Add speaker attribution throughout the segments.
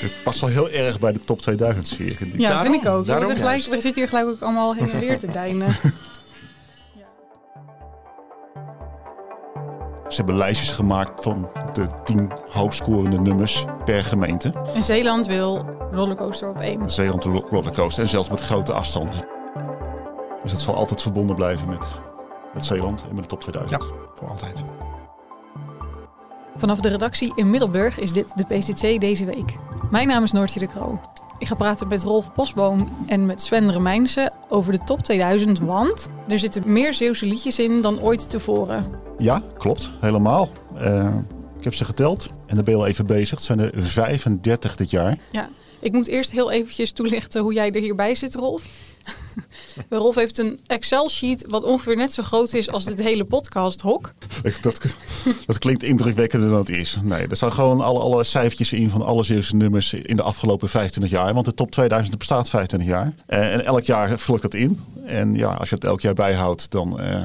Speaker 1: Dit past wel heel erg bij de top 2000 sfeer. vind ik.
Speaker 2: Ja,
Speaker 3: Daarom,
Speaker 2: vind ik ook. We,
Speaker 3: daarom
Speaker 2: worden gelijk, we zitten hier gelijk ook allemaal heen en weer te deinen.
Speaker 1: Ze hebben lijstjes gemaakt van de 10 hoogsscorende nummers per gemeente.
Speaker 2: En Zeeland wil rollercoaster op één.
Speaker 1: Zeeland de ro- rollercoaster en zelfs met grote afstanden. Dus het zal altijd verbonden blijven met, met Zeeland en met de top 2000.
Speaker 3: Ja, voor altijd.
Speaker 2: Vanaf de redactie in Middelburg is dit de PCC deze week. Mijn naam is Noortje de Kroo. Ik ga praten met Rolf Bosboom en met Sven Remijnse over de top 2000, want er zitten meer Zeeuwse liedjes in dan ooit tevoren.
Speaker 1: Ja, klopt. Helemaal. Eh, ik heb ze geteld en daar ben je al even bezig. Het zijn er 35 dit jaar.
Speaker 2: Ja, ik moet eerst heel eventjes toelichten hoe jij er hierbij zit, Rolf. Rolf heeft een Excel-sheet wat ongeveer net zo groot is als dit hele podcast-hok.
Speaker 1: Dat, dat klinkt indrukwekkender dan het is. Nee, er staan gewoon alle, alle cijfertjes in van alle Zeeuwse nummers in de afgelopen 25 jaar. Want de top 2000 bestaat 25 jaar. Eh, en elk jaar vul ik dat in. En ja, als je het elk jaar bijhoudt, dan eh,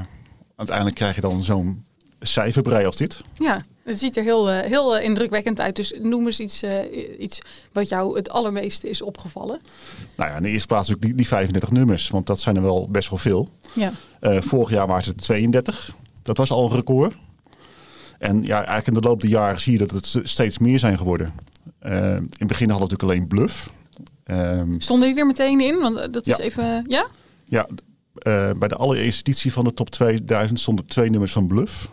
Speaker 1: uiteindelijk krijg je dan zo'n cijferbrei als dit.
Speaker 2: Ja, het ziet er heel, eh, heel eh, indrukwekkend uit. Dus noem eens iets, eh, iets wat jou het allermeeste is opgevallen.
Speaker 1: Nou ja, in de eerste plaats natuurlijk die, die 35 nummers, want dat zijn er wel best wel veel.
Speaker 2: Ja,
Speaker 1: vorig jaar waren het 32. Dat was al een record. En ja, eigenlijk in de loop der jaren zie je dat het steeds meer zijn geworden. In het begin hadden we natuurlijk alleen Bluff. Ehm,
Speaker 2: stonden die er meteen in? Want dat is
Speaker 1: Ja.
Speaker 2: even... Ja?
Speaker 1: ja, bij de allereerste editie van de top 2000 stonden twee nummers van Bluff.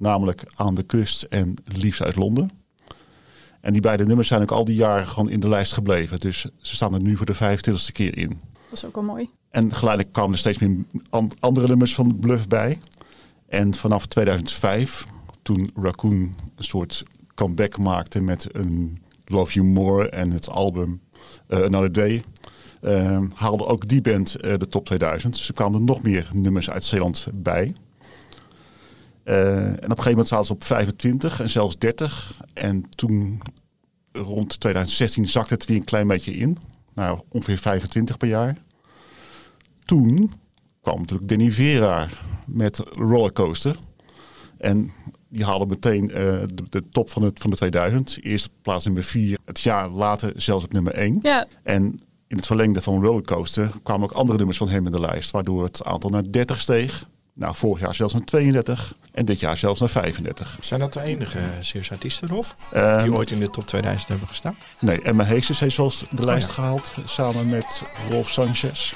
Speaker 1: Namelijk Aan de Kust en Liefst uit Londen. En die beide nummers zijn ook al die jaren gewoon in de lijst gebleven. Dus ze staan er nu voor de 25ste keer in.
Speaker 2: Dat is ook wel mooi.
Speaker 1: En geleidelijk kwamen er steeds meer an- andere nummers van Bluff bij. En vanaf 2005, toen Raccoon een soort comeback maakte met een Love You More en het album eh, Another Day, eh, haalde ook die band eh, de top 2000. Dus er kwamen er nog meer nummers uit Zeeland bij. Eh, en op een gegeven moment zaten ze op 25 en zelfs 30. En toen rond 2016 zakte het weer een klein beetje in. Nou, ongeveer 25 per jaar toen kwam natuurlijk Danny Vera met Rollercoaster. En die haalde meteen eh, de, de top van, het, van de 2000. Eerst plaats nummer 4. Het jaar later zelfs op nummer 1.
Speaker 2: Ja,
Speaker 1: En in het verlengde van Rollercoaster kwamen ook andere nummers van hem in de lijst. Waardoor het aantal naar 30 steeg. Nou, vorig jaar zelfs naar 32. En dit jaar zelfs naar 35.
Speaker 3: Zijn dat de enige Zeeuwse artiesten, Rolf?
Speaker 1: Ehm,
Speaker 3: die ooit in de top 2000 hebben gestaan?
Speaker 1: nee, Emma Heesters heeft zoals de lijst
Speaker 3: ja.
Speaker 1: gehaald. Samen met Rolf Sanchez.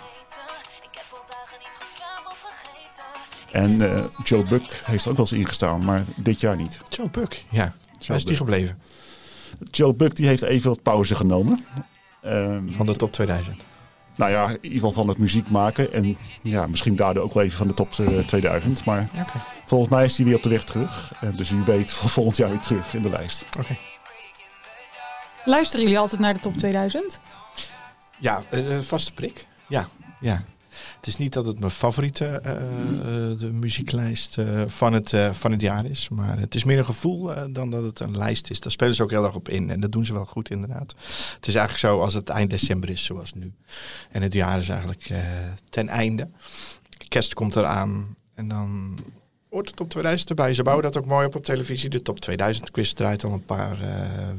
Speaker 1: En eh, Joe Buck heeft ook wel eens ingestaan, maar dit jaar niet.
Speaker 3: Joe Buck, ja. Waar is die gebleven?
Speaker 1: Joe Buck die heeft even wat pauze genomen. Ehm,
Speaker 3: Van de top 2000.
Speaker 1: Nou ja, in ieder geval van het muziek maken. En ja, misschien daardoor ook wel even van de top eh, 2000. Maar
Speaker 3: Oké.
Speaker 1: volgens mij is hij weer op de weg terug. En dus wie weet volgend jaar weer terug in de lijst.
Speaker 3: Oké.
Speaker 2: luisteren jullie altijd naar de top 2000?
Speaker 3: Ja, eh, vaste prik. Ja, ja. Het is niet dat het mijn favoriete eh, eh, de muzieklijst eh, van, het, van het jaar is. Maar het is meer een gevoel dan dat het een lijst is. Daar spelen ze ook heel erg op in. En dat doen ze wel goed inderdaad. Het is eigenlijk zo als het eind december is zoals nu. En het jaar is eigenlijk ten einde. Kerst komt eraan. En dan hoort de top 2000 erbij. Ze bouwen dat ook mooi op op televisie. De top 2000 quiz draait al een paar eh,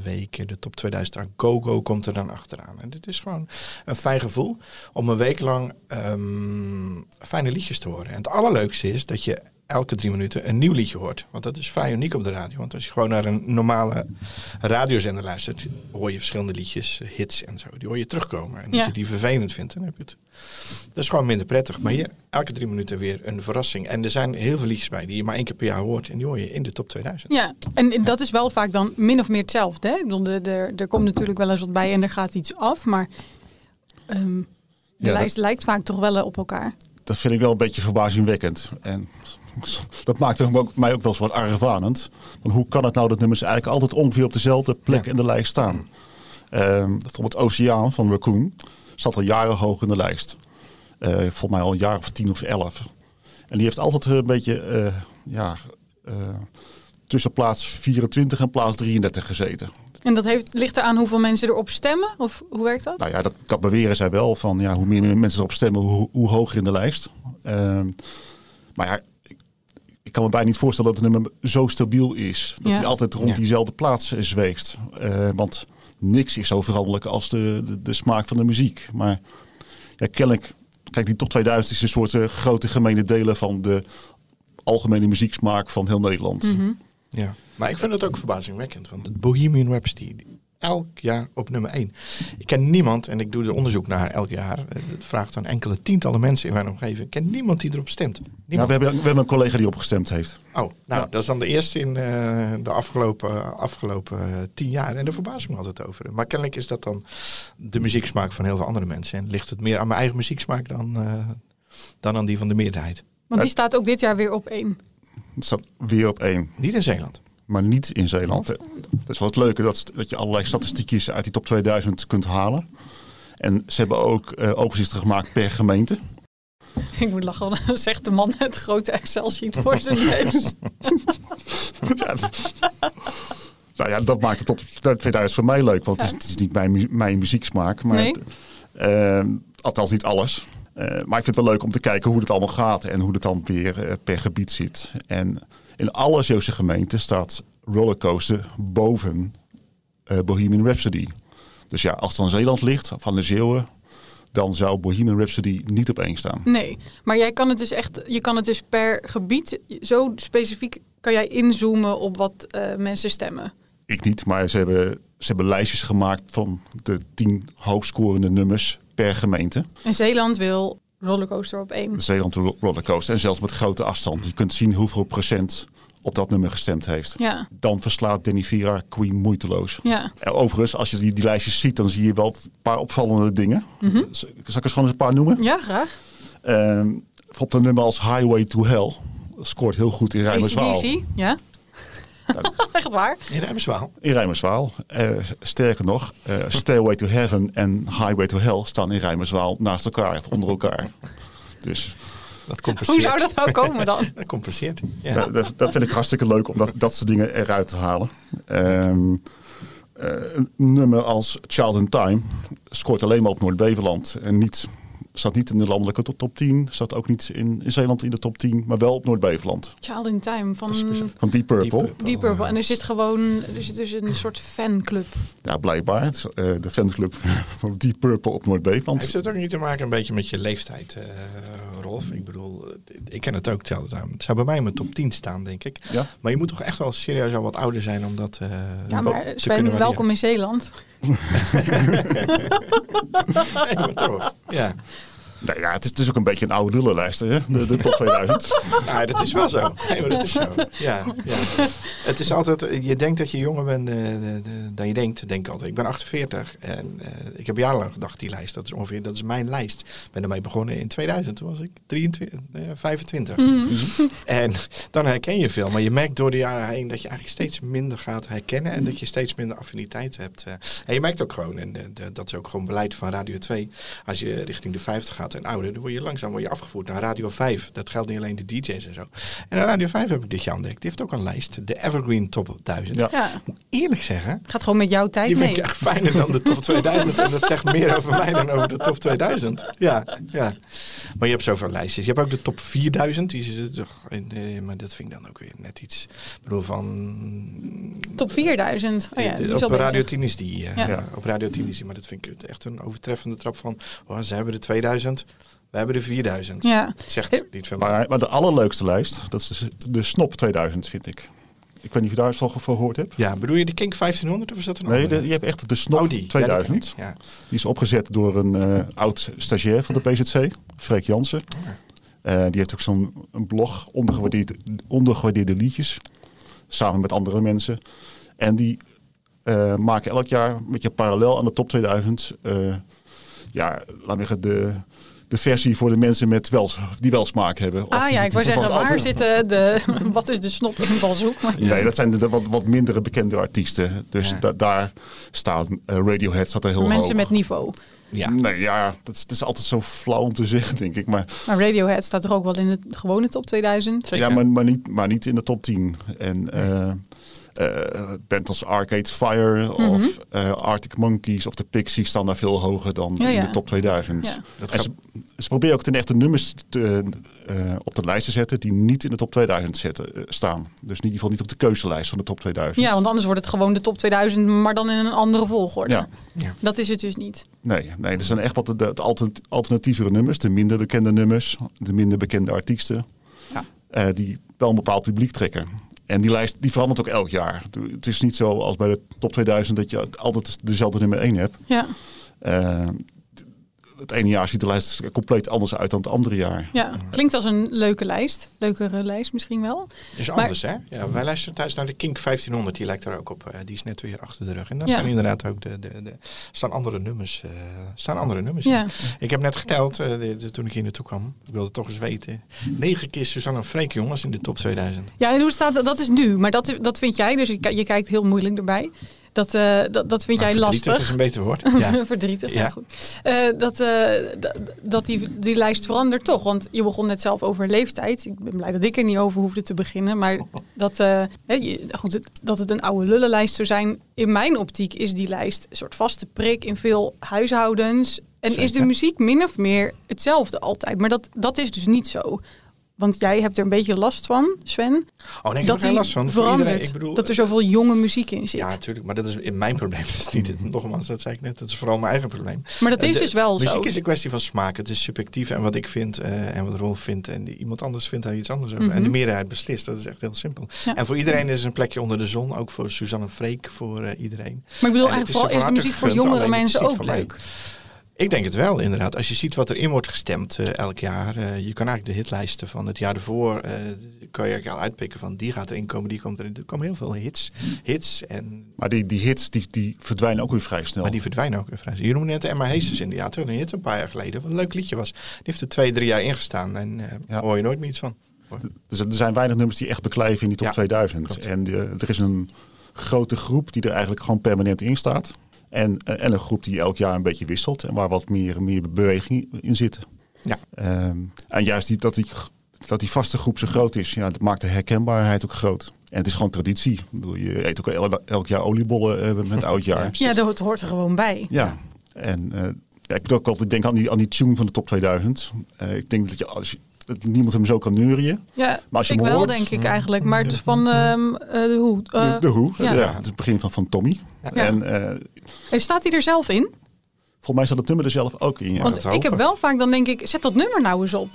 Speaker 3: weken. De top 2000 aan GoGo komt er dan achteraan. En dit is gewoon een fijn gevoel om een week lang ehm, fijne liedjes te horen. En het allerleukste is dat je elke drie minuten een nieuw liedje hoort. Want dat is vrij uniek op de radio. Want als je gewoon naar een normale radiozender luistert, hoor je verschillende liedjes, hits en zo. Die hoor je terugkomen. En als
Speaker 2: Ja.
Speaker 3: je die vervelend vindt, dan heb je het. Dat is gewoon minder prettig. Maar hier, elke drie minuten weer een verrassing. En er zijn heel veel liedjes bij die je maar één keer per jaar hoort. En die hoor je in de top 2000.
Speaker 2: Ja, en en dat is wel vaak dan min of meer hetzelfde. Hè? Ik bedoel, de- de- er komt natuurlijk wel eens wat bij en er gaat iets af. Maar ehm, de
Speaker 1: Ja,
Speaker 2: lijst lijkt vaak toch wel eh, op elkaar.
Speaker 1: Dat vind ik wel een beetje verbazingwekkend. En dat maakt mij ook, mij ook wel eens wat argwanend. Want hoe kan het nou dat nummers eigenlijk altijd ongeveer op dezelfde plek
Speaker 3: Ja.
Speaker 1: in de lijst staan? Ehm, bijvoorbeeld Oceaan van Raccoon staat al jaren hoog in de lijst. Eh volgens mij al een jaar of tien of elf. En die heeft altijd een beetje eh, ja, eh, tussen plaats 24 en plaats 33 gezeten.
Speaker 2: En dat heeft, ligt eraan hoeveel mensen erop stemmen? Of hoe werkt dat?
Speaker 1: Nou ja, dat, dat beweren zij wel. Van ja, hoe meer mensen erop stemmen, hoe, hoe hoger in de lijst. Ehm, maar ja, kan me bijna niet voorstellen dat het nummer zo stabiel is. Dat
Speaker 2: Ja.
Speaker 1: hij altijd rond
Speaker 3: Ja.
Speaker 1: diezelfde plaats eh, zweeft. Eh, want niks is zo veranderlijk als de, de, de smaak van de muziek. Maar ja, kennelijk, kijk, die top 2000 is een soort eh, grote gemene delen van de algemene muzieksmaak van heel Nederland.
Speaker 2: Mhm.
Speaker 3: Ja. Maar ik vind het ook verbazingwekkend. Want het Bohemian Rhapsody, elk jaar op nummer 1. Ik ken niemand, en ik doe er onderzoek naar elk jaar. eh, Het vraagt aan enkele tientallen mensen in mijn omgeving. Ik ken niemand die erop stemt. Niemand.
Speaker 1: we, hebben, we hebben een collega die opgestemd heeft.
Speaker 3: Oh, nou,
Speaker 1: Ja.
Speaker 3: dat is dan de eerste in eh, de afgelopen, afgelopen eh, tien jaar. En daar verbaas ik me altijd over. Maar kennelijk is dat dan de muzieksmaak van heel veel andere mensen. En ligt het meer aan mijn eigen muzieksmaak dan, eh, dan aan die van de meerderheid.
Speaker 2: Want die staat ook dit jaar weer op één.
Speaker 1: Het staat weer op één.
Speaker 3: Niet in Zeeland.
Speaker 1: Maar niet in Zeeland. Dat is wel het leuke, dat, dat je allerlei statistiekjes uit die top 2000 kunt halen. En ze hebben ook eh overzichten gemaakt per gemeente.
Speaker 2: Ik moet lachen, dan zegt de man het grote Excel-sheet voor zijn neus.
Speaker 1: Ja, dat- nou ja, dat maakt de top 2000 voor mij leuk, want het, is, het is niet mijn, mijn muzieksmaak. Maar
Speaker 2: Nee.
Speaker 1: eh, althans niet alles. Eh, maar ik vind het wel leuk om te kijken hoe het allemaal gaat en hoe het dan weer eh, per gebied zit. En in alle Zeeuwse gemeenten staat Rollercoaster boven eh, Bohemian Rhapsody. Dus ja, als het dan Zeeland ligt, van de Zeeuwen, dan zou Bohemian Rhapsody niet op één staan.
Speaker 2: Nee, maar jij kan het dus echt, je kan het dus per gebied, zo specifiek kan jij inzoomen op wat eh, mensen stemmen.
Speaker 1: Ik niet, maar ze hebben, ze hebben lijstjes gemaakt van de tien hoogscorende nummers per gemeente.
Speaker 2: En Zeeland wil rollercoaster op één.
Speaker 1: Zeeland ro- Rollercoaster. En zelfs met grote afstand. Je kunt zien hoeveel procent op dat nummer gestemd heeft.
Speaker 2: Ja,
Speaker 1: Dan verslaat Danny Vera Queen moeiteloos.
Speaker 2: ja.
Speaker 1: En overigens, als je die, die lijstjes ziet, dan zie je wel een paar opvallende dingen. Z- Zal ik er gewoon eens een paar noemen?
Speaker 2: Ja, graag.
Speaker 1: Ehm op een nummer als Highway to Hell. Scoort heel goed in Rijmerswaal.
Speaker 2: Ja. Echt waar?
Speaker 3: In Rijmerswaal.
Speaker 1: In Rijmerswaal. Eh, sterker nog, eh, Stairway to Heaven en Highway to Hell staan in Rijmerswaal naast elkaar of onder elkaar. Dus
Speaker 3: Dat compenseert.
Speaker 2: Hoe zou dat nou komen dan?
Speaker 3: Dat compenseert. Ja.
Speaker 1: Ja, dat, dat vind ik hartstikke leuk om dat, dat soort dingen eruit te halen. Ehm, eh, een nummer als Child in Time scoort alleen maar op Noord-Beverland. En niet, staat niet in de landelijke top, top 10. Staat ook niet in, in Zeeland in de top 10, maar wel op Noord-Beverland.
Speaker 2: Child in Time van
Speaker 1: Van Deep Purple.
Speaker 3: Deep
Speaker 2: Deep Purple. En er zit gewoon, er zit dus een soort fanclub.
Speaker 1: Ja, blijkbaar. Is, eh, de fanclub van Deep Purple op Noord-Beverland.
Speaker 3: Heeft het ook niet te maken een beetje met je leeftijd, eh, Rolf? Ik bedoel, ik ken het ook hetzelfde aan. Het zou bij mij in mijn top 10 staan, denk ik.
Speaker 1: Ja.
Speaker 3: Maar je moet toch echt wel serieus al wat ouder zijn om dat eh
Speaker 2: Ja, maar
Speaker 3: te kunnen
Speaker 2: Sven,
Speaker 3: waarderen.
Speaker 2: welkom in Zeeland.
Speaker 3: Nee, maar toch. Ja.
Speaker 1: Nou ja, het is, het is ook een beetje een oude lullenlijst, hè? De, de top 2000.
Speaker 3: Nou, dat is wel zo. Nee, maar dat is zo. Ja, ja. Het is altijd, je denkt dat je jonger bent eh, de- de- dan je denkt, denk ik altijd. Ik ben 48 en eh, ik heb jarenlang gedacht, die lijst, dat is ongeveer, dat is mijn lijst. Ik ben ermee begonnen in 2000, toen was ik 23, eh, 25. En dan herken je veel, maar je merkt door de jaren heen dat je eigenlijk steeds minder gaat herkennen en dat je steeds minder affiniteit hebt. eh. En je merkt ook gewoon, en eh, de- dat is ook gewoon beleid van Radio 2, als je richting de 50 gaat en ouder, dan word je langzaam word je afgevoerd naar Radio 5. Dat geldt niet alleen de DJ's en zo. En Radio 5 heb ik dit jaar ontdekt. Die heeft ook een lijst, de Evergreen Top 1000.
Speaker 1: Ja.
Speaker 2: Ja,
Speaker 3: Moet eerlijk zeggen,
Speaker 2: het gaat gewoon met jouw tijd
Speaker 3: die vind
Speaker 2: mee.
Speaker 3: ik echt fijner dan de top 2000. En dat zegt meer over mij dan over de top 2000. Ja, ja. Maar je hebt zoveel lijstjes. Je hebt ook de top 4000. Die is toch, eh, maar dat vind ik dan ook weer net iets. Ik bedoel van...
Speaker 2: Top 4000. Oh ja,
Speaker 3: De-
Speaker 2: die is
Speaker 3: op Radio
Speaker 2: bezig.
Speaker 3: 10 is die. eh,
Speaker 2: Ja.
Speaker 1: Ja.
Speaker 3: Op Radio 10 is die. Maar dat vind ik echt een overtreffende trap van... Oh, ze hebben de 2000. We hebben de 4000.
Speaker 2: Ja,
Speaker 3: Het zegt niet veel.
Speaker 1: Maar, maar de allerleukste lijst, dat is de, de Snop 2000, vind ik. Ik weet niet of je daar eens van gehoord hebt.
Speaker 3: Ja, bedoel je de Kink 1500 of is dat een
Speaker 1: Nee, de- je hebt echt de Snop
Speaker 3: Oh, die. Ja, die
Speaker 1: 2000.
Speaker 3: ken ik. Ja.
Speaker 1: Die is opgezet door een eh, oud stagiair van de PZC, Freek Jansen. Eh, die heeft ook zo'n een blog, ondergewaardeerde, ondergewaardeerde liedjes, samen met andere mensen. En die eh, maken elk jaar met je parallel aan de top 2000, eh, ja, laat me zeggen, de, de versie voor de mensen met wel, die wel smaak hebben. Of
Speaker 2: Ah
Speaker 1: die-
Speaker 2: ja, ik wou zeggen, waar zitten de... Wat is de snop invalshoek? Maar
Speaker 1: Nee, dat zijn de wat, wat mindere bekende artiesten. Dus
Speaker 3: Ja.
Speaker 1: da- daar staat uh, Radiohead staat er heel
Speaker 2: mensen
Speaker 1: hoog.
Speaker 2: met niveau.
Speaker 3: Ja.
Speaker 1: Nee, ja, dat is, dat is altijd zo flauw om te zeggen, denk ik. Maar,
Speaker 2: Maar Radiohead staat er ook wel in de gewone top 2000.
Speaker 3: Zeker.
Speaker 1: ja, maar, maar, niet, maar niet in de top 10. En eh eh, band als Arcade Fire of eh, Arctic Monkeys of de Pixies staan daar veel hoger dan
Speaker 2: Mhm. Ja,
Speaker 1: in
Speaker 2: ja.
Speaker 1: de top 2000.
Speaker 2: Ja.
Speaker 3: Dat
Speaker 1: En
Speaker 3: gaat-
Speaker 1: ze, ze proberen ook ten echte nummers te, eh, op de lijst te zetten die niet in de top 2000 zetten, staan. Dus in ieder geval niet op de keuzelijst van de top 2000.
Speaker 2: Ja, want anders wordt het gewoon de top 2000, maar dan in een andere volgorde.
Speaker 1: Ja.
Speaker 3: Ja.
Speaker 2: Dat is het dus niet.
Speaker 1: Nee, nee, er zijn echt wat de, de altern- alternatievere nummers, de minder bekende nummers, de minder bekende artiesten,
Speaker 3: Ja.
Speaker 1: eh, die wel een bepaald publiek trekken. En die lijst die verandert ook elk jaar. Het is niet zo als bij de top 2000 dat je altijd dezelfde nummer 1 hebt.
Speaker 2: Ja,
Speaker 1: Eh, het ene jaar ziet de lijst er compleet anders uit dan het andere jaar.
Speaker 2: ja. klinkt als een leuke lijst. Leukere lijst misschien wel.
Speaker 3: is
Speaker 2: Maar-
Speaker 3: anders, hè? Ja, wij luisteren thuis naar de Kink 1500. Die lijkt er ook op. eh, die is net weer achter de rug. En daar
Speaker 2: Ja.
Speaker 3: staan inderdaad ook de, de, de, staan andere nummers. eh, staan andere nummers.
Speaker 2: Ja.
Speaker 3: in. Ik heb net geteld eh, de- de- toen ik hier naartoe kwam. Ik wilde het toch eens weten. Negen keer Suzanne Freek, jongens, in de top 2000.
Speaker 2: Ja, en hoe staat dat? Dat is nu, maar dat, dat vind jij, dus je, je kijkt heel moeilijk erbij. Dat, eh, dat, dat vind
Speaker 3: Maar
Speaker 2: jij
Speaker 3: verdrietig
Speaker 2: lastig.
Speaker 3: is een beter woord. Ja.
Speaker 2: Verdrietig, ja.
Speaker 3: Ja.
Speaker 2: goed. Eh, dat eh, dat die, die lijst verandert toch. Want je begon net zelf over leeftijd. Ik ben blij dat ik er niet over hoefde te beginnen. Maar dat, je- goed, dat het een oude lullenlijst zou zijn. In mijn optiek is die lijst een soort vaste prik in veel huishoudens. En is de muziek min of meer hetzelfde altijd. Maar dat, dat is dus niet zo. Want jij hebt er een beetje last van, Sven.
Speaker 3: Oh nee, ik heb
Speaker 2: dat
Speaker 3: er geen
Speaker 2: die
Speaker 3: last van.
Speaker 2: Verandert.
Speaker 3: ik bedoel,
Speaker 2: dat er zoveel jonge muziek in zit.
Speaker 3: Ja, natuurlijk. Maar dat is in mijn probleem. Dat is niet, nogmaals, dat zei ik net. Dat is vooral mijn eigen probleem.
Speaker 2: maar dat is
Speaker 3: De
Speaker 2: dus wel
Speaker 3: muziek
Speaker 2: zo.
Speaker 3: is een kwestie van smaak. Het is subjectief. En wat ik vind eh, en wat Rolf vindt. En iemand anders vindt daar iets anders over.
Speaker 2: Mhm.
Speaker 3: En de meerderheid beslist. Dat is echt heel simpel.
Speaker 2: Ja.
Speaker 3: En voor iedereen is er een plekje onder de zon. Ook voor Suzanne Freek. Voor eh, iedereen.
Speaker 2: Maar ik bedoel,
Speaker 3: En
Speaker 2: eigenlijk
Speaker 3: is
Speaker 2: vooral
Speaker 3: er
Speaker 2: is de muziek voor jongere
Speaker 3: is
Speaker 2: mensen ook
Speaker 3: mij. Ik denk het wel, inderdaad. Als je ziet wat erin wordt gestemd eh, elk jaar. eh, je kan eigenlijk de hitlijsten van het jaar ervoor. eh kan je eigenlijk al uitpikken van die gaat erin komen, die komt erin. Er komen heel veel hits. Hits en
Speaker 1: Maar die, die hits die, die verdwijnen ook weer vrij snel.
Speaker 3: Maar die verdwijnen ook weer vrij. Je noemde net Emma Heesters in de ja, toen een hit een paar jaar geleden. Wat een leuk liedje was. Die heeft er twee, drie jaar ingestaan en
Speaker 1: Ja.
Speaker 3: hoor je nooit meer iets van.
Speaker 1: Dus er zijn weinig nummers die echt beklijven in die top
Speaker 3: Ja,
Speaker 1: 2000.
Speaker 3: klopt.
Speaker 1: En er is een grote groep die er eigenlijk gewoon permanent in staat. En, eh, en een groep die elk jaar een beetje wisselt en waar wat meer, meer beweging in zit.
Speaker 3: Ja.
Speaker 1: Ehm, en juist die, dat, die, dat die vaste groep zo groot is, ja, dat maakt de herkenbaarheid ook groot. En het is gewoon traditie. Ik bedoel, je eet ook el- elk jaar oliebollen eh, met oudjaar.
Speaker 2: Ja, dat hoort er gewoon bij.
Speaker 1: Ja, en eh, ja, ik moet ook altijd denken aan die, aan die tune van de top 2000. Eh, ik denk dat, je, als je, dat niemand hem zo kan neurien.
Speaker 2: Ja,
Speaker 1: Maar als je
Speaker 2: ik
Speaker 1: hem
Speaker 2: wel
Speaker 1: hoort-
Speaker 2: denk ik eigenlijk. Maar het is van ehm, eh, de hoe. eh,
Speaker 1: de, de Hoe,
Speaker 2: ja.
Speaker 1: ja. het is het begin van, van Tommy.
Speaker 2: Ja.
Speaker 1: En eh,
Speaker 2: en staat hij er zelf in?
Speaker 1: volgens mij staat het nummer er zelf ook in. Ja.
Speaker 2: Want ik heb wel vaak, dan denk ik, zet dat nummer nou eens op.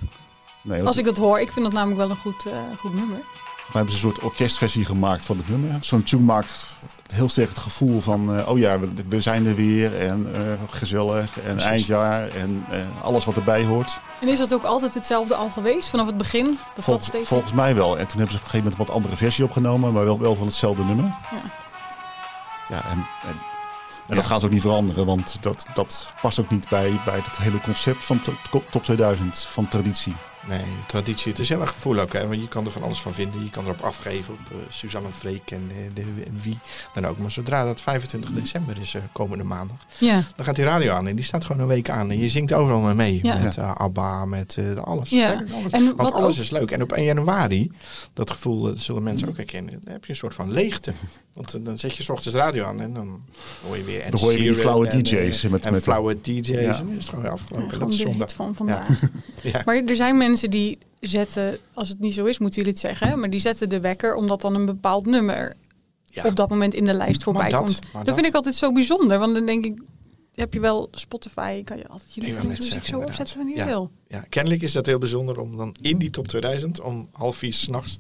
Speaker 1: nee, dat,
Speaker 2: Als ik dat hoor, ik vind dat namelijk wel een goed, eh, goed nummer.
Speaker 1: we hebben ze een soort orkestversie gemaakt van het nummer. Zo'n tune maakt heel sterk het gevoel van, eh, oh ja, we, we zijn er weer en eh, gezellig en
Speaker 3: Precies.
Speaker 1: eindjaar en eh, alles wat erbij hoort.
Speaker 2: En is dat ook altijd hetzelfde al geweest, vanaf het begin? Dat dat steeds...
Speaker 1: volgens mij wel. En toen hebben ze op een gegeven moment een wat andere versie opgenomen, maar wel, wel van hetzelfde nummer.
Speaker 2: Ja.
Speaker 1: Ja, en, en, en dat gaan ze ook niet veranderen, want dat, dat past ook niet bij, bij het hele concept van to- top 2000, van traditie.
Speaker 3: Nee, traditie. Het is heel erg gevoel ook. Hè? Want je kan er van alles van vinden. Je kan erop afgeven op eh, Suzanne Freek en, eh, de, en wie dan ook. Maar zodra dat 25 december is, eh, komende maandag,
Speaker 2: Ja,
Speaker 3: dan gaat die radio aan. En die staat gewoon een week aan. En je zingt overal mee.
Speaker 2: Ja.
Speaker 3: Met eh, ABBA, met eh, alles.
Speaker 2: Ja.
Speaker 3: Eigenlijk alles.
Speaker 2: En
Speaker 3: Want
Speaker 2: wat
Speaker 3: alles
Speaker 2: ook-
Speaker 3: is leuk. En op 1 januari, dat gevoel dat zullen mensen ook herkennen. Dan heb je een soort van leegte. Want dan zet je 's ochtends radio aan en dan hoor je weer... Ed
Speaker 1: Dan hoor je weer die flauwe
Speaker 3: en,
Speaker 1: DJ's met-
Speaker 3: en
Speaker 1: met-
Speaker 3: flauwe DJ's.
Speaker 1: Ja.
Speaker 3: En dan is het gewoon weer afgelopen. en
Speaker 2: gewoon
Speaker 3: dat is
Speaker 2: de
Speaker 3: zondag.
Speaker 2: van vandaag.
Speaker 3: Ja.
Speaker 2: Maar er zijn mensen die zetten, als het niet zo is, moeten jullie het zeggen, maar die zetten de wekker omdat dan een bepaald nummer
Speaker 3: Ja.
Speaker 2: op dat moment in de lijst voorbij
Speaker 3: dat,
Speaker 2: komt. dat. vind ik altijd zo bijzonder, want dan denk ik, heb je wel Spotify, kan je altijd je
Speaker 3: zeggen,
Speaker 2: zo
Speaker 3: inderdaad.
Speaker 2: opzetten wanneer je
Speaker 3: Ja.
Speaker 2: wil.
Speaker 3: Ja, kennelijk is dat heel bijzonder om dan in die top 2000 om half vier s'nachts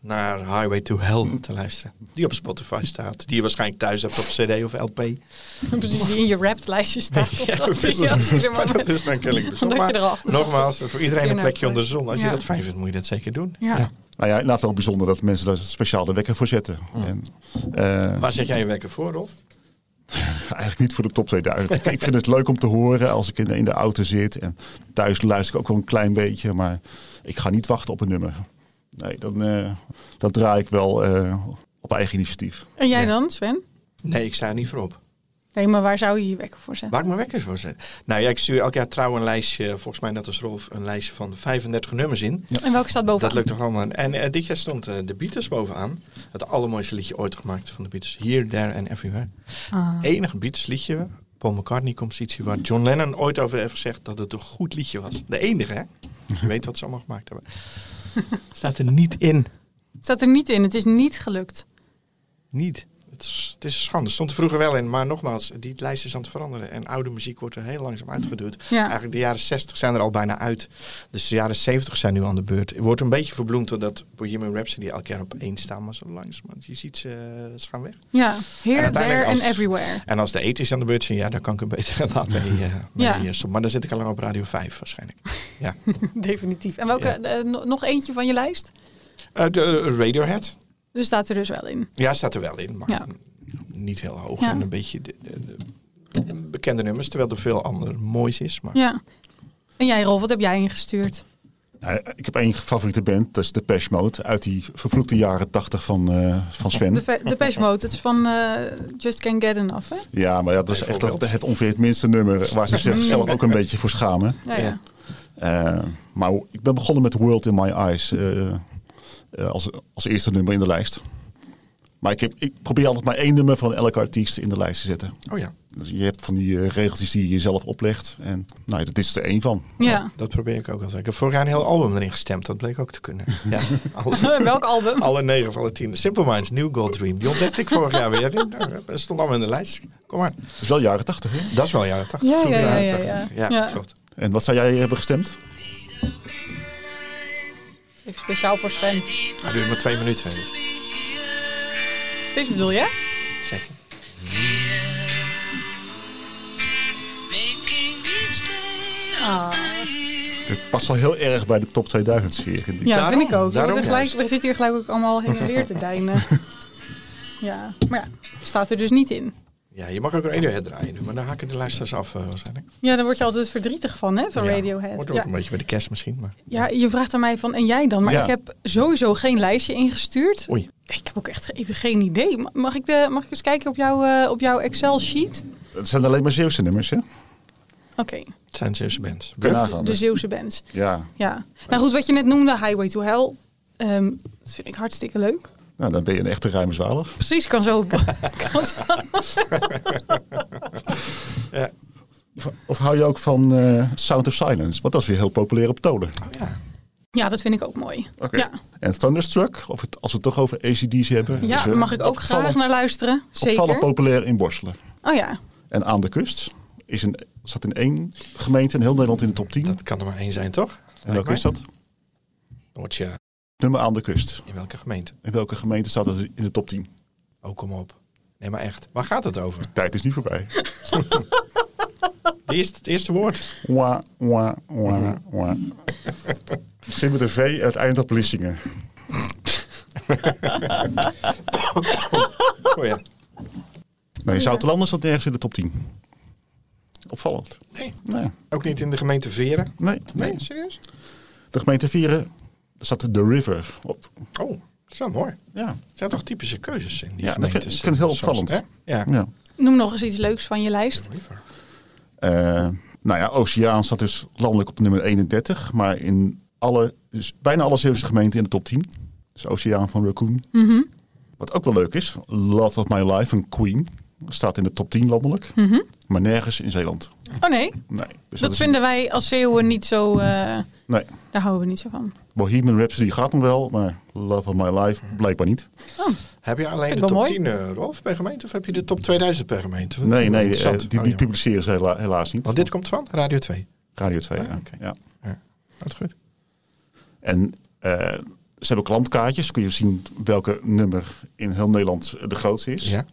Speaker 3: naar Highway to Hell te luisteren. Die op Spotify staat. Die je waarschijnlijk thuis hebt op CD of LP.
Speaker 2: Precies, die in je wrapped lijstje staat.
Speaker 3: Ja,
Speaker 2: er maar
Speaker 3: dat is dan kennelijk bijzonder. Nogmaals, voor iedereen een plekje onder de zon. Als je dat fijn vindt, moet je dat zeker doen.
Speaker 2: Ja.
Speaker 3: Ja.
Speaker 1: Nou ja, inderdaad wel bijzonder dat mensen daar speciaal de wekker voor zetten. En, eh,
Speaker 3: Waar zet jij je wekker voor, Rolf?
Speaker 1: Eigenlijk niet voor de top 2000. ik, vind het leuk om te horen als ik in, in de auto zit. En thuis luister ik ook wel een klein beetje. Maar ik ga niet wachten op een nummer. Nee, dan, eh, dan draai ik wel eh, op eigen initiatief.
Speaker 2: En jij
Speaker 3: Ja.
Speaker 2: dan, Sven?
Speaker 3: Nee, ik sta er niet voor op.
Speaker 2: Nee, maar waar zou je je wekker voor zetten?
Speaker 3: Waar ik mijn wekkers voor zet. Nou ja, ik stuur elk jaar trouw een lijstje, volgens mij net als Rolf, een lijstje van 35 nummers in.
Speaker 2: En welke staat bovenaan?
Speaker 3: Dat lukt toch allemaal. En eh, dit jaar stond eh, de Beatles bovenaan. Het allermooiste liedje ooit gemaakt van de Beatles. Here, There and Everywhere.
Speaker 2: Ah.
Speaker 3: Enige Beatles liedje, Paul McCartney compositie, waar John Lennon ooit over heeft gezegd dat het een goed liedje was. De enige, hè? Je weet wat ze allemaal gemaakt hebben. Staat er niet in.
Speaker 2: Staat er niet in. Het is niet gelukt.
Speaker 3: Niet. Het is, het is schande. Stond er vroeger wel in, maar nogmaals, die lijst is aan het veranderen. En oude muziek wordt er heel langzaam uitgeduwd.
Speaker 2: Ja.
Speaker 3: Eigenlijk de jaren 60 zijn er al bijna uit. Dus de jaren 70 zijn nu aan de beurt. Het wordt een beetje verbloemd doordat Bohemian Rhapsody elk jaar op één staan, maar zo langs. Want je ziet ze, eh, ze gaan weg.
Speaker 2: Ja.
Speaker 3: En
Speaker 2: Here,
Speaker 3: uiteindelijk
Speaker 2: there and everywhere.
Speaker 3: En als de ethisch aan de beurt zijn, ja, dan kan ik een beter laat mee, eh mee
Speaker 2: Ja.
Speaker 3: Maar dan zit ik al lang op Radio 5 waarschijnlijk. Ja.
Speaker 2: Definitief. En welke,
Speaker 3: Ja.
Speaker 2: eh, no- nog eentje van je lijst?
Speaker 3: De Radiohead.
Speaker 2: Dus staat er dus wel in.
Speaker 3: Ja, staat er wel in, maar
Speaker 2: Ja.
Speaker 3: niet heel hoog.
Speaker 2: Ja.
Speaker 3: En een beetje de, de- de bekende nummers, terwijl er veel ander moois is. Maar
Speaker 2: Ja. En jij, Rolf, wat heb jij ingestuurd?
Speaker 1: Nou, ik heb één favoriete band, dat is de Pesh Mode. Uit die vervloekte jaren 80 van, eh, van Sven.
Speaker 2: De, de Pesh Mode. Het is van eh, Just Can't Get Enough, hè?
Speaker 1: Ja, maar ja, dat is echt het, het ongeveer het minste nummer waar ze zichzelf ook een beetje voor schamen.
Speaker 2: Ja.
Speaker 1: Eh, maar ik ben begonnen met World in My Eyes als, als eerste nummer in de lijst. Maar ik, heb, ik probeer altijd maar één nummer van elke artiest in de lijst te zetten.
Speaker 3: Oh ja,
Speaker 1: Dus je hebt van die eh, regeltjes die je jezelf oplegt. En nou, ja, dat is er één van.
Speaker 2: Ja.
Speaker 3: dat probeer ik ook altijd. Ik heb vorig jaar een heel album erin gestemd. Dat bleek ook te kunnen. Ja, alle,
Speaker 2: Welk album?
Speaker 3: alle negen van de tien. Simple Minds, New Gold Dream. Die ontdekte ik vorig jaar weer. Dat stond allemaal in de lijst. Kom maar.
Speaker 1: Dat is wel jaren 80, hè?
Speaker 3: Dat is wel jaren 80.
Speaker 2: Ja,
Speaker 3: vroege
Speaker 2: ja, ja,
Speaker 3: jaren
Speaker 2: ja,
Speaker 3: 80.
Speaker 2: ja.
Speaker 3: Ja,
Speaker 2: Ja.
Speaker 3: klopt.
Speaker 1: En wat zou jij hebben gestemd?
Speaker 2: Even speciaal voor Sven.
Speaker 3: Dat duurt maar twee minuten.
Speaker 2: Deze bedoel je?
Speaker 3: Zeker.
Speaker 2: Ah.
Speaker 1: Dit past wel heel erg bij de top 2000 sfeer. vind ik.
Speaker 2: Ja,
Speaker 3: Daarom,
Speaker 2: vind ik ook.
Speaker 3: Daarom
Speaker 2: worden gelijk, zitten hier gelijk ook allemaal heen en weer te deinen. Ja, maar ja, staat er dus niet in.
Speaker 3: Ja, je mag ook Radiohead draaien nu, maar dan haken de luisteraars af uh, waarschijnlijk.
Speaker 2: Ja, daar word je altijd verdrietig van, hè, van
Speaker 3: Ja,
Speaker 2: Radiohead.
Speaker 3: Wordt ook
Speaker 2: Ja.
Speaker 3: een beetje bij de kerst misschien, maar...
Speaker 2: ja, je vraagt aan mij van, en jij dan? Maar
Speaker 1: Ja.
Speaker 2: ik heb sowieso geen lijstje ingestuurd.
Speaker 3: Oei.
Speaker 2: Ik heb ook echt even geen idee. Ma- Mag ik, de, mag ik eens kijken op, jouw eh, op jouw Excel-sheet?
Speaker 1: Het zijn alleen maar Zeeuwse nummers, hè?
Speaker 2: Oké,
Speaker 3: Het zijn Zeeuwse bands.
Speaker 1: Nagaan.
Speaker 2: de Zeeuwse bands.
Speaker 1: Ja,
Speaker 2: Ja. Nou goed, wat je net noemde, Highway to Hell. ehm, dat vind ik hartstikke leuk.
Speaker 1: Nou, dan ben je een echte ruime zwaler.
Speaker 2: Precies, kan zo. kan zo.
Speaker 1: Of, of hou je ook van eh, Sound of Silence? Want dat is weer heel populair op tolen.
Speaker 3: Oh ja.
Speaker 2: Ja, dat vind ik ook mooi.
Speaker 1: Oké.
Speaker 2: Ja,
Speaker 1: En Thunderstruck, of het, als we het toch over ACD's hebben.
Speaker 2: ja
Speaker 1: eh,
Speaker 2: mag ik ook
Speaker 1: opvallen-
Speaker 2: graag naar luisteren.
Speaker 1: Opvallen
Speaker 2: Zeker.
Speaker 1: populair in Borselen.
Speaker 2: Oh ja.
Speaker 1: En aan de kust is een, staat in één gemeente in heel Nederland in de top 10.
Speaker 3: Dat kan er maar één zijn, toch?
Speaker 1: en welke is dat?
Speaker 3: Noordje.
Speaker 1: Nummer aan de kust.
Speaker 3: In welke gemeente?
Speaker 1: In welke gemeente staat het in de top 10?
Speaker 3: Oh, kom op. Nee, maar echt. Waar gaat het over?
Speaker 1: Tijd is niet voorbij.
Speaker 3: Het eerste, het eerste woord.
Speaker 1: Wa, wa, wa, wa. Begin met een V het eindigt op Lissingen.
Speaker 3: Oh ja.
Speaker 1: Nee, Zoutelanders staat nergens in de top 10. Opvallend.
Speaker 3: Nee.
Speaker 1: Nee,
Speaker 3: Ook niet in de gemeente Veren?
Speaker 1: nee,
Speaker 3: Nee,
Speaker 1: nee.
Speaker 3: serieus?
Speaker 1: De gemeente Vieren staat de River op.
Speaker 3: Oh, dat is wel mooi.
Speaker 1: Ja,
Speaker 3: Het zijn toch typische keuzes in die
Speaker 1: Ja, dat
Speaker 3: gemeentes.
Speaker 1: vind- ik vind het heel
Speaker 3: soms,
Speaker 1: opvallend.
Speaker 3: Ja.
Speaker 1: ja.
Speaker 2: Noem nog eens iets leuks van je lijst.
Speaker 3: River.
Speaker 1: Eh, nou ja, Oceaan staat dus landelijk op nummer 31. Maar in alle, dus bijna alle Zeeuwse gemeenten in de top 10. Dus Oceaan van Raccoon.
Speaker 2: Mhm.
Speaker 1: Wat ook wel leuk is, Love of My Life van Queen. Staat in de top 10 landelijk.
Speaker 2: Mhm.
Speaker 1: Maar nergens in Zeeland.
Speaker 2: Oh nee,
Speaker 1: Nee. Dus
Speaker 2: dat vinden wij als Zeeuwen niet zo... eh,
Speaker 1: Nee.
Speaker 2: daar houden we niet zo van.
Speaker 1: Bohemian Rhapsody gaat nog wel, maar Love of My Life blijkbaar niet.
Speaker 3: Heb je alleen de top
Speaker 2: wel
Speaker 3: 10 eh, Rolf per gemeente of heb je de top 2000 per gemeente? Dat
Speaker 1: Nee, nee, eh, die,
Speaker 3: Oh,
Speaker 1: die publiceren ze hela- helaas niet.
Speaker 3: Want dit komt van Radio 2.
Speaker 1: Radio 2,
Speaker 3: Ah,
Speaker 1: ja.
Speaker 3: oké.
Speaker 1: ja.
Speaker 3: Dat is goed.
Speaker 1: En eh, ze hebben klantkaartjes. Kun je zien welke nummer in heel Nederland de grootste is.
Speaker 3: Ja.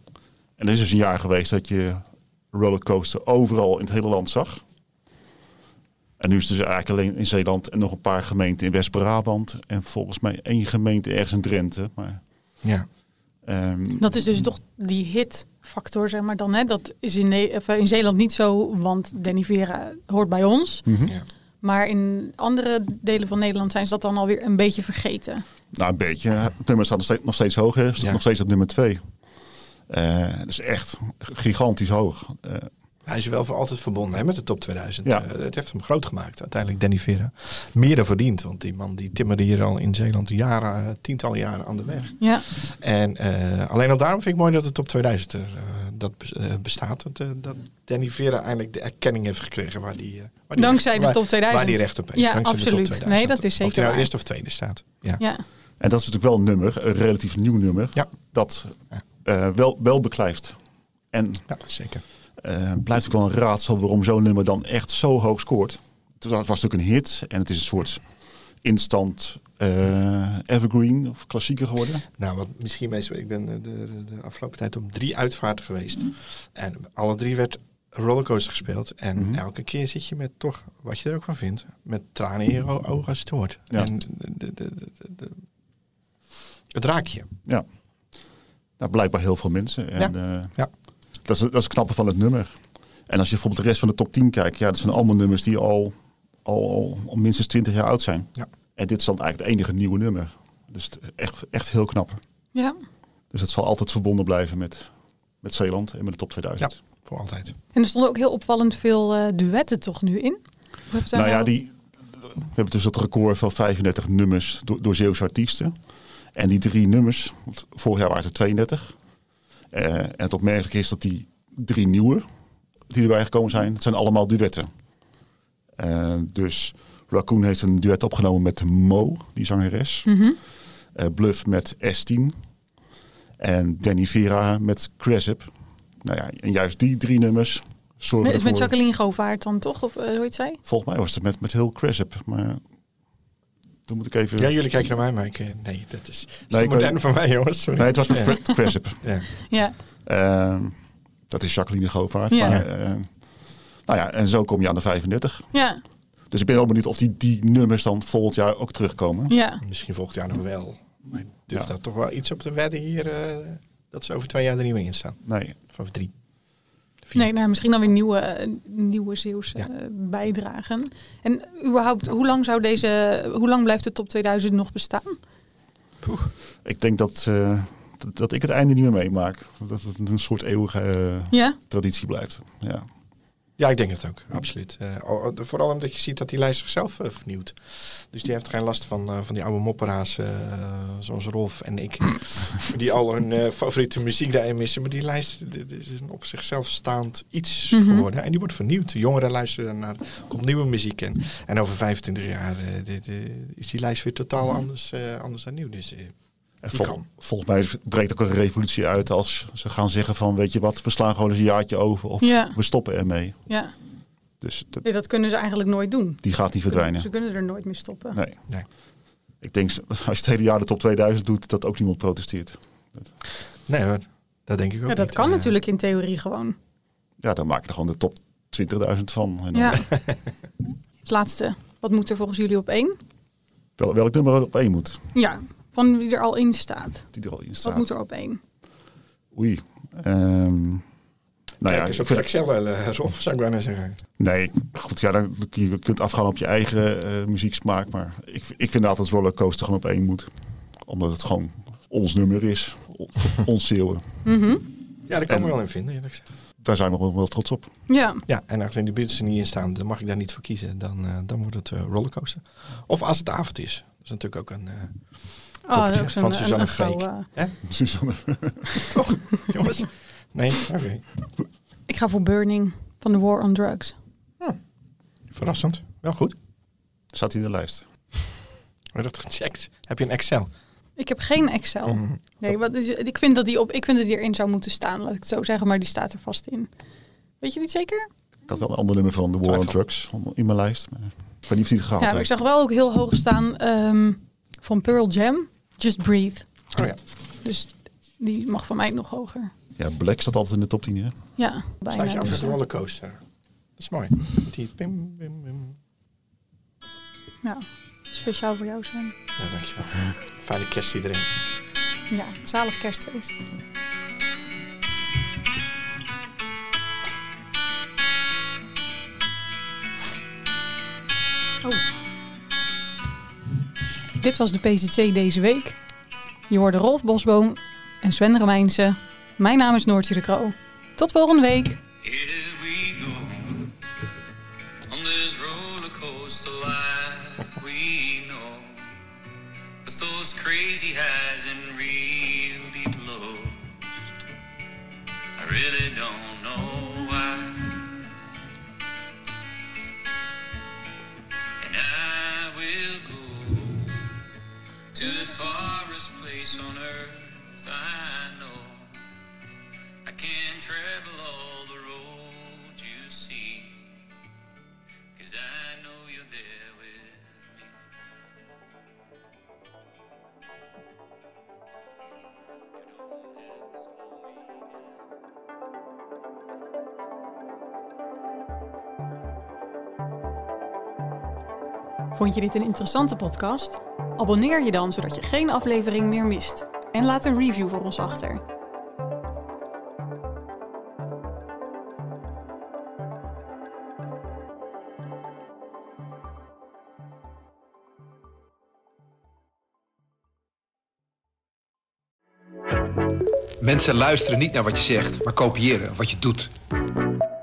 Speaker 1: En er is dus een jaar geweest dat je rollercoaster overal in het hele land zag. En nu is het dus eigenlijk alleen in Zeeland en nog een paar gemeenten in West-Brabant. En volgens mij één gemeente ergens in Drenthe. Maar
Speaker 3: ja.
Speaker 1: Ehm,
Speaker 2: Dat is dus toch die hitfactor, zeg maar dan. Hè? Dat is in, Ne- eh, in Zeeland niet zo, want Danny Vera hoort bij ons.
Speaker 1: mhm.
Speaker 3: Ja.
Speaker 2: Maar in andere delen van Nederland zijn ze dat dan alweer een beetje vergeten.
Speaker 1: Nou, een beetje. Het nummer staat nog steeds, nog steeds hoog. Hè. Staat
Speaker 3: Ja.
Speaker 1: nog steeds op nummer 2. dat is echt gigantisch hoog. Eh,
Speaker 3: Hij is wel voor altijd verbonden hè, met de top 2000.
Speaker 1: Ja.
Speaker 3: Eh, het heeft hem groot gemaakt, uiteindelijk Danny Vera. Meer dan verdiend, want die man die timmerde hier al in Zeeland jaren, eh, tientallen jaren aan de weg.
Speaker 2: Ja,
Speaker 3: En eh, alleen al daarom vind ik mooi dat de top 2000 er dat bes- bestaat. Dat, dat Danny Vera eindelijk de erkenning heeft gekregen waar die, waar die
Speaker 2: dankzij
Speaker 3: recht-
Speaker 2: de top 2000.
Speaker 3: Waar die recht op heeft.
Speaker 2: Ja,
Speaker 3: dankzij de top
Speaker 2: absoluut.
Speaker 3: 2000.
Speaker 2: Nee, dat is
Speaker 3: Of
Speaker 2: zeker
Speaker 3: die nou
Speaker 2: waar.
Speaker 3: eerste of tweede staat. Ja.
Speaker 2: ja.
Speaker 1: en dat is natuurlijk wel een nummer, een relatief nieuw nummer.
Speaker 3: Ja.
Speaker 1: Dat eh, wel, wel beklijft. En
Speaker 3: ja, zeker.
Speaker 1: Eh blijft ook wel een raadsel waarom zo'n nummer dan echt zo hoog scoort. Het was natuurlijk een hit en het is een soort instant eh, evergreen of klassieker geworden.
Speaker 3: Nou, wat misschien meestal, ik ben eh, de, de, de afgelopen tijd op drie uitvaarten geweest. En alle drie werd rollercoaster gespeeld. En
Speaker 1: Mhm.
Speaker 3: elke keer zit je met toch, wat je er ook van vindt, met tranen in je ogen als het hoort.
Speaker 1: Ja.
Speaker 3: En de, het raakt je.
Speaker 1: Ja. Nou, blijkbaar heel veel mensen. En, eh,
Speaker 3: Ja.
Speaker 1: Dat, is, dat is het knappe van het nummer. En als je bijvoorbeeld de rest van de top 10 kijkt, ja, dat zijn allemaal nummers die al, al, al, al minstens 20 jaar oud zijn.
Speaker 3: Ja.
Speaker 1: En dit is dan eigenlijk het enige nieuwe nummer. Dus het- echt, echt heel knap.
Speaker 2: ja.
Speaker 1: Dus het zal altijd verbonden blijven met, met Zeeland en met de top 2000.
Speaker 3: Voor altijd.
Speaker 2: En er stonden ook heel opvallend veel eh, duetten toch nu in?
Speaker 1: Nou ja, die, we hebben dus het record van 35 nummers door, door Zeeuwse artiesten. En die drie nummers, want vorig jaar waren het er 32. Eh, en het opmerkelijk is dat die drie nieuwe die erbij gekomen zijn, het zijn allemaal duetten. Eh, dus Raccoon heeft een duet opgenomen met Mo, die zangeres. Eh, Bluff met S10. En Danny Vera met Cresip. Nou ja, en juist die drie nummers
Speaker 2: Met, met
Speaker 1: ervoor...
Speaker 2: Jacqueline Govaert dan toch? Of hoe heet zij?
Speaker 1: Volgens mij was het met, met heel Cresip, maar dan moet ik even...
Speaker 3: Ja, jullie kijken naar mij, maar ik, eh, nee, dat is, dat is
Speaker 1: Nee,
Speaker 3: te
Speaker 1: ik
Speaker 3: modern
Speaker 1: weet-
Speaker 3: voor mij, jongens. Sorry.
Speaker 1: Nee, het was met
Speaker 3: Ja.
Speaker 1: Cresip.
Speaker 3: Ja.
Speaker 2: Ja,
Speaker 1: Ehm, dat is Jacqueline Govaert.
Speaker 2: Ja.
Speaker 1: Maar, eh, nou ja, en zo kom je aan de 35.
Speaker 2: ja,
Speaker 1: Dus ik ben wel benieuwd of die, die nummers dan volgend jaar ook terugkomen.
Speaker 2: ja.
Speaker 3: Misschien volgend jaar nog wel. Maar ik durf
Speaker 1: Ja.
Speaker 3: daar toch wel iets op te wedden hier. eh, dat ze over twee jaar er niet meer in staan.
Speaker 1: Nee,
Speaker 3: Of over drie. Vier.
Speaker 2: Nee, nou, misschien dan weer nieuwe, eh, nieuwe Zeeuwse
Speaker 3: Ja.
Speaker 2: eh, bijdragen. En überhaupt, hoe lang zou deze, hoe lang blijft de top 2000 nog bestaan?
Speaker 1: ik denk dat, eh, dat, dat ik het einde niet meer meemaak. Dat het een soort eeuwige
Speaker 2: Ja,
Speaker 1: traditie blijft. Ja.
Speaker 3: Ja, ik denk het ook. Absoluut. Eh, vooral omdat je ziet dat die lijst zichzelf eh, vernieuwt. Dus die heeft geen last van, eh, van die oude mopperaars eh, zoals Rolf en ik. die al hun eh, favoriete muziek daarin missen. Maar die lijst dit is een op zichzelf staand iets
Speaker 2: Mhm.
Speaker 3: geworden. En die wordt vernieuwd. De jongeren luisteren naar komt nieuwe muziek. En, en over 25 jaar eh, dit, is die lijst weer totaal anders, eh, anders dan nieuw. Dus
Speaker 1: En vol- volgens mij breekt ook een revolutie uit als ze gaan zeggen van weet je wat, we slaan gewoon eens een jaartje over of
Speaker 2: Ja.
Speaker 1: we stoppen ermee.
Speaker 2: ja.
Speaker 1: Dus dat,
Speaker 2: Nee, dat kunnen ze eigenlijk nooit doen.
Speaker 1: die gaat niet verdwijnen.
Speaker 2: Ze kunnen er nooit meer stoppen.
Speaker 1: Nee.
Speaker 3: nee.
Speaker 1: Ik denk als je het hele jaar de top 2000 doet, dat ook niemand protesteert.
Speaker 3: nee hoor, dat denk ik ook
Speaker 2: Ja, dat
Speaker 3: niet.
Speaker 2: kan natuurlijk in theorie gewoon.
Speaker 1: Ja, dan maak je er gewoon de top 20.000 van. En dan,
Speaker 2: Ja. Als laatste, wat moet er volgens jullie op één?
Speaker 1: wel, welk nummer er op één moet,
Speaker 2: Ja, van wie er al in staat.
Speaker 1: die er al in
Speaker 2: Wat
Speaker 1: staat.
Speaker 2: moet er op één?
Speaker 1: Oei. Ehm, nou
Speaker 3: Kijk
Speaker 1: ja, ik
Speaker 3: op
Speaker 1: vind-
Speaker 3: Excel, uh, zou ik bijna zeggen.
Speaker 1: nee, goed, ja, dan, je kunt afgaan op je eigen eh, muzieksmaak, maar ik, ik vind altijd Rollercoaster gewoon op één moet. Omdat het gewoon ons nummer is, ons Zeeuwen.
Speaker 2: Mhm.
Speaker 3: Ja, daar kan ik me wel in vinden, eerlijk gezegd.
Speaker 1: Daar zijn we wel, wel trots op.
Speaker 2: Ja,
Speaker 3: Ja, en als in de Beatles er niet in staan, dan mag ik daar niet voor kiezen. Dan, eh, dan wordt het eh, rollercoaster. Of als het avond is. Dat is natuurlijk ook een... eh,
Speaker 2: oh, ook
Speaker 3: van
Speaker 2: een-
Speaker 3: Suzanne Freek.
Speaker 2: eh.
Speaker 3: hè?
Speaker 1: Suzanne.
Speaker 3: Jongens? Nee? Oké.
Speaker 2: Ik ga voor Burning van The War on Drugs.
Speaker 3: Verrassend. Wel goed.
Speaker 1: Staat hij in de lijst?
Speaker 3: We dat gecheckt. Heb je een Excel?
Speaker 2: Ik heb geen Excel.
Speaker 3: Mhm.
Speaker 2: Nee, wat is, ik, vind dat die op, ik vind dat die erin zou moeten staan, laat ik het zo zeggen, maar die staat er vast in. Weet je niet zeker?
Speaker 1: Ik had wel een ander nummer van The War on. Drugs in mijn lijst. Maar ik weet niet of hij het gehaald
Speaker 2: Ja, ik
Speaker 1: heeft.
Speaker 2: zag wel ook heel hoog staan ehm, van Pearl Jam, Just Breathe.
Speaker 3: Oh ja.
Speaker 2: Dus die mag van mij nog hoger.
Speaker 1: Ja, Black staat altijd in de top 10, hè?
Speaker 2: Ja, bijna.
Speaker 3: je af
Speaker 2: Dus,
Speaker 3: met een
Speaker 2: eh,
Speaker 3: rollercoaster. Dat is mooi. Die pim, pim, pim.
Speaker 2: ja, speciaal voor jou zijn.
Speaker 3: Ja, dankjewel. Fijne kerst iedereen.
Speaker 4: Ja, zalig kerstfeest. Oh. Dit was de PCC deze week. Je hoorde Rolf Bosboom en Sven Romeinse. Mijn naam is Noortje de Kroo. Tot volgende week. Vond je dit een interessante podcast? Abonneer je dan zodat je geen aflevering meer mist. En laat een review voor ons achter.
Speaker 5: Mensen luisteren niet naar wat je zegt, maar kopiëren wat je doet.